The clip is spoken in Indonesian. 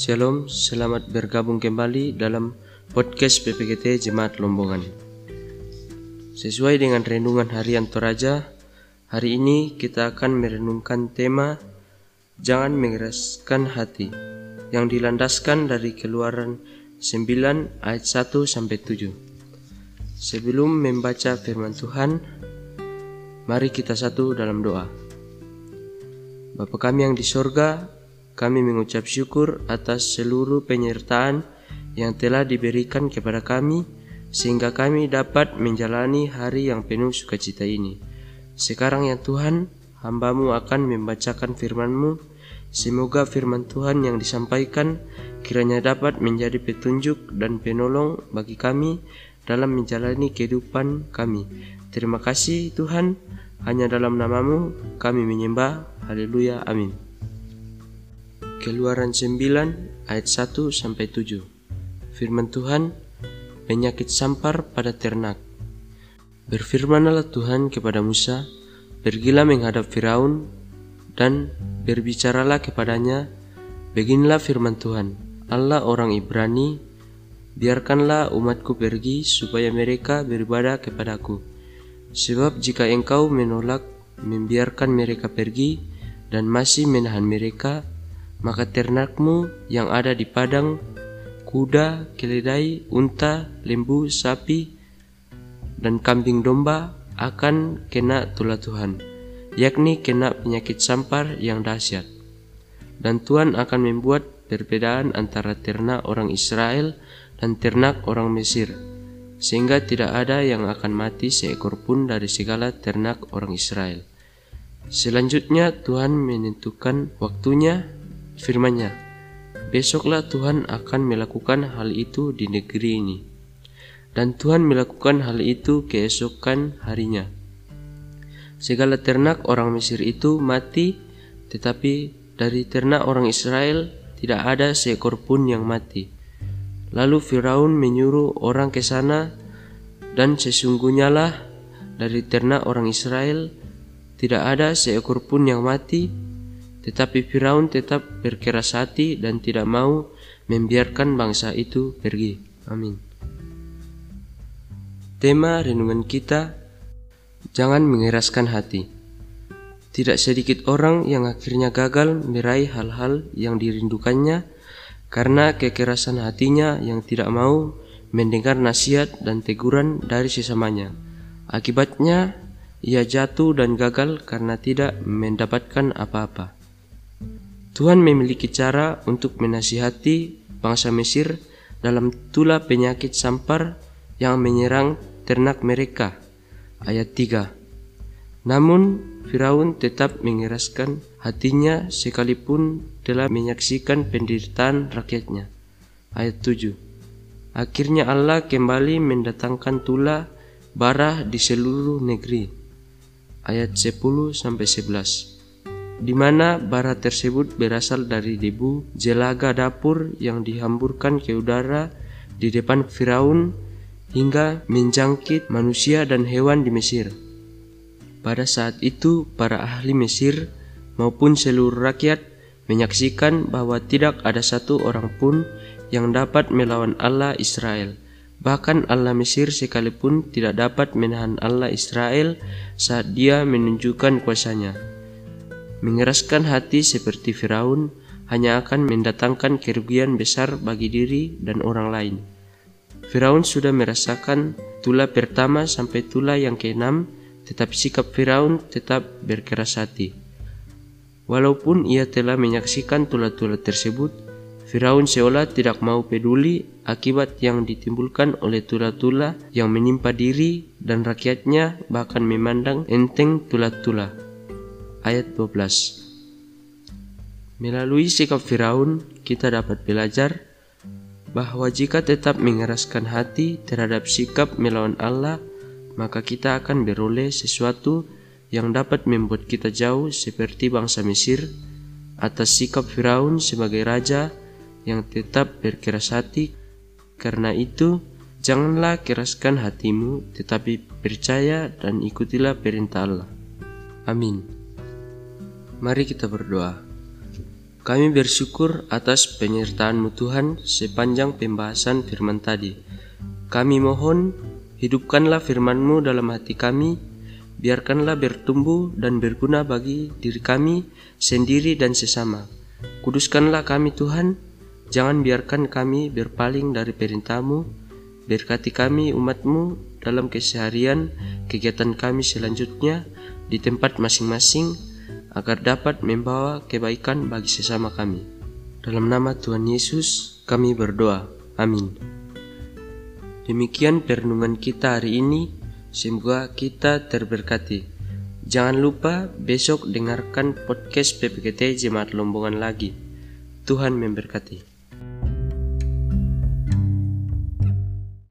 Shalom, selamat bergabung kembali dalam podcast PPGT Jemaat Lombongan. Sesuai dengan renungan harian Toraja, hari ini kita akan merenungkan tema Jangan mengeraskan hati yang dilandaskan dari Keluaran 9 ayat 1 sampai 7. Sebelum membaca firman Tuhan, mari kita satu dalam doa. Bapa kami yang di sorga, kami mengucap syukur atas seluruh penyertaan yang telah diberikan kepada kami, sehingga kami dapat menjalani hari yang penuh sukacita ini. Sekarang ya Tuhan, hambamu akan membacakan firman-Mu. Semoga firman Tuhan yang disampaikan kiranya dapat menjadi petunjuk dan penolong bagi kami dalam menjalani kehidupan kami. Terima kasih Tuhan, hanya dalam namamu kami menyembah. Haleluya, amin. Keluaran 9 ayat 1 sampai 7. Firman Tuhan, penyakit sampar pada ternak. Berfirmanlah Tuhan kepada Musa, pergilah menghadap Firaun dan berbicaralah kepadanya, beginilah firman Tuhan, Allah orang Ibrani, biarkanlah umatku pergi supaya mereka beribadah kepadaku. Sebab jika engkau menolak membiarkan mereka pergi dan masih menahan mereka, maka ternakmu yang ada di padang, kuda, keledai, unta, lembu, sapi, dan kambing domba akan kena tulah Tuhan, yakni kena penyakit sampar yang dahsyat. Dan Tuhan akan membuat perbedaan antara ternak orang Israel dan ternak orang Mesir, sehingga tidak ada yang akan mati seekor pun dari segala ternak orang Israel. Selanjutnya Tuhan menentukan waktunya firman-Nya, Besoklah Tuhan akan melakukan hal itu di negeri ini. Dan Tuhan melakukan hal itu keesokan harinya. Segala ternak orang Mesir itu mati, tetapi dari ternak orang Israel tidak ada seekor pun yang mati. Lalu Firaun menyuruh orang ke sana, dan sesungguhnya lah dari ternak orang Israel tidak ada seekor pun yang mati, tetapi Firaun tetap berkeras hati dan tidak mau membiarkan bangsa itu pergi. Amin. Tema renungan kita Jangan mengeraskan hati. Tidak sedikit orang yang akhirnya gagal meraih hal-hal yang dirindukannya karena kekerasan hatinya yang tidak mau mendengar nasihat dan teguran dari sesamanya. Akibatnya, ia jatuh dan gagal karena tidak mendapatkan apa-apa. Tuhan memiliki cara untuk menasihati bangsa Mesir dalam tulah penyakit sampar yang menyerang ternak mereka. Ayat 3 Namun Firaun tetap mengeraskan hatinya sekalipun telah menyaksikan penderitaan rakyatnya. Ayat 7 Akhirnya Allah kembali mendatangkan tulah bara di seluruh negeri. Ayat 10 sampai 11 di mana bara tersebut berasal dari debu jelaga dapur yang dihamburkan ke udara di depan Firaun hingga menjangkit manusia dan hewan di Mesir. Pada saat itu, para ahli Mesir maupun seluruh rakyat menyaksikan bahwa tidak ada satu orang pun yang dapat melawan Allah Israel. Bahkan Allah Mesir sekalipun tidak dapat menahan Allah Israel saat dia menunjukkan kuasanya. Mengeraskan hati seperti Firaun hanya akan mendatangkan kerugian besar bagi diri dan orang lain. Firaun sudah merasakan tulah pertama sampai tulah yang keenam, tetapi sikap Firaun tetap berkeras hati. Walaupun ia telah menyaksikan tulah-tulah tersebut, Firaun seolah tidak mau peduli akibat yang ditimbulkan oleh tulah-tulah yang menimpa diri dan rakyatnya bahkan memandang enteng tulah-tulah ayat 12. Melalui sikap Firaun, kita dapat belajar bahwa jika tetap mengeraskan hati terhadap sikap melawan Allah, maka kita akan beroleh sesuatu yang dapat membuat kita jauh seperti bangsa Mesir atas sikap Firaun sebagai raja yang tetap berkeras hati. Karena itu, janganlah keraskan hatimu, tetapi percaya dan ikutilah perintah Allah. Amin. Mari kita berdoa. Kami bersyukur atas penyertaan-Mu Tuhan sepanjang pembahasan firman tadi. Kami mohon, hidupkanlah firman-Mu dalam hati kami, biarkanlah bertumbuh dan berguna bagi diri kami sendiri dan sesama. Kuduskanlah kami Tuhan, jangan biarkan kami berpaling dari perintah-Mu, berkati kami umat-Mu dalam keseharian kegiatan kami selanjutnya di tempat masing-masing, agar dapat membawa kebaikan bagi sesama kami. Dalam nama Tuhan Yesus, kami berdoa. Amin. Demikian perenungan kita hari ini. Semoga kita terberkati. Jangan lupa besok dengarkan podcast PPKT Jemaat Lombongan lagi. Tuhan memberkati.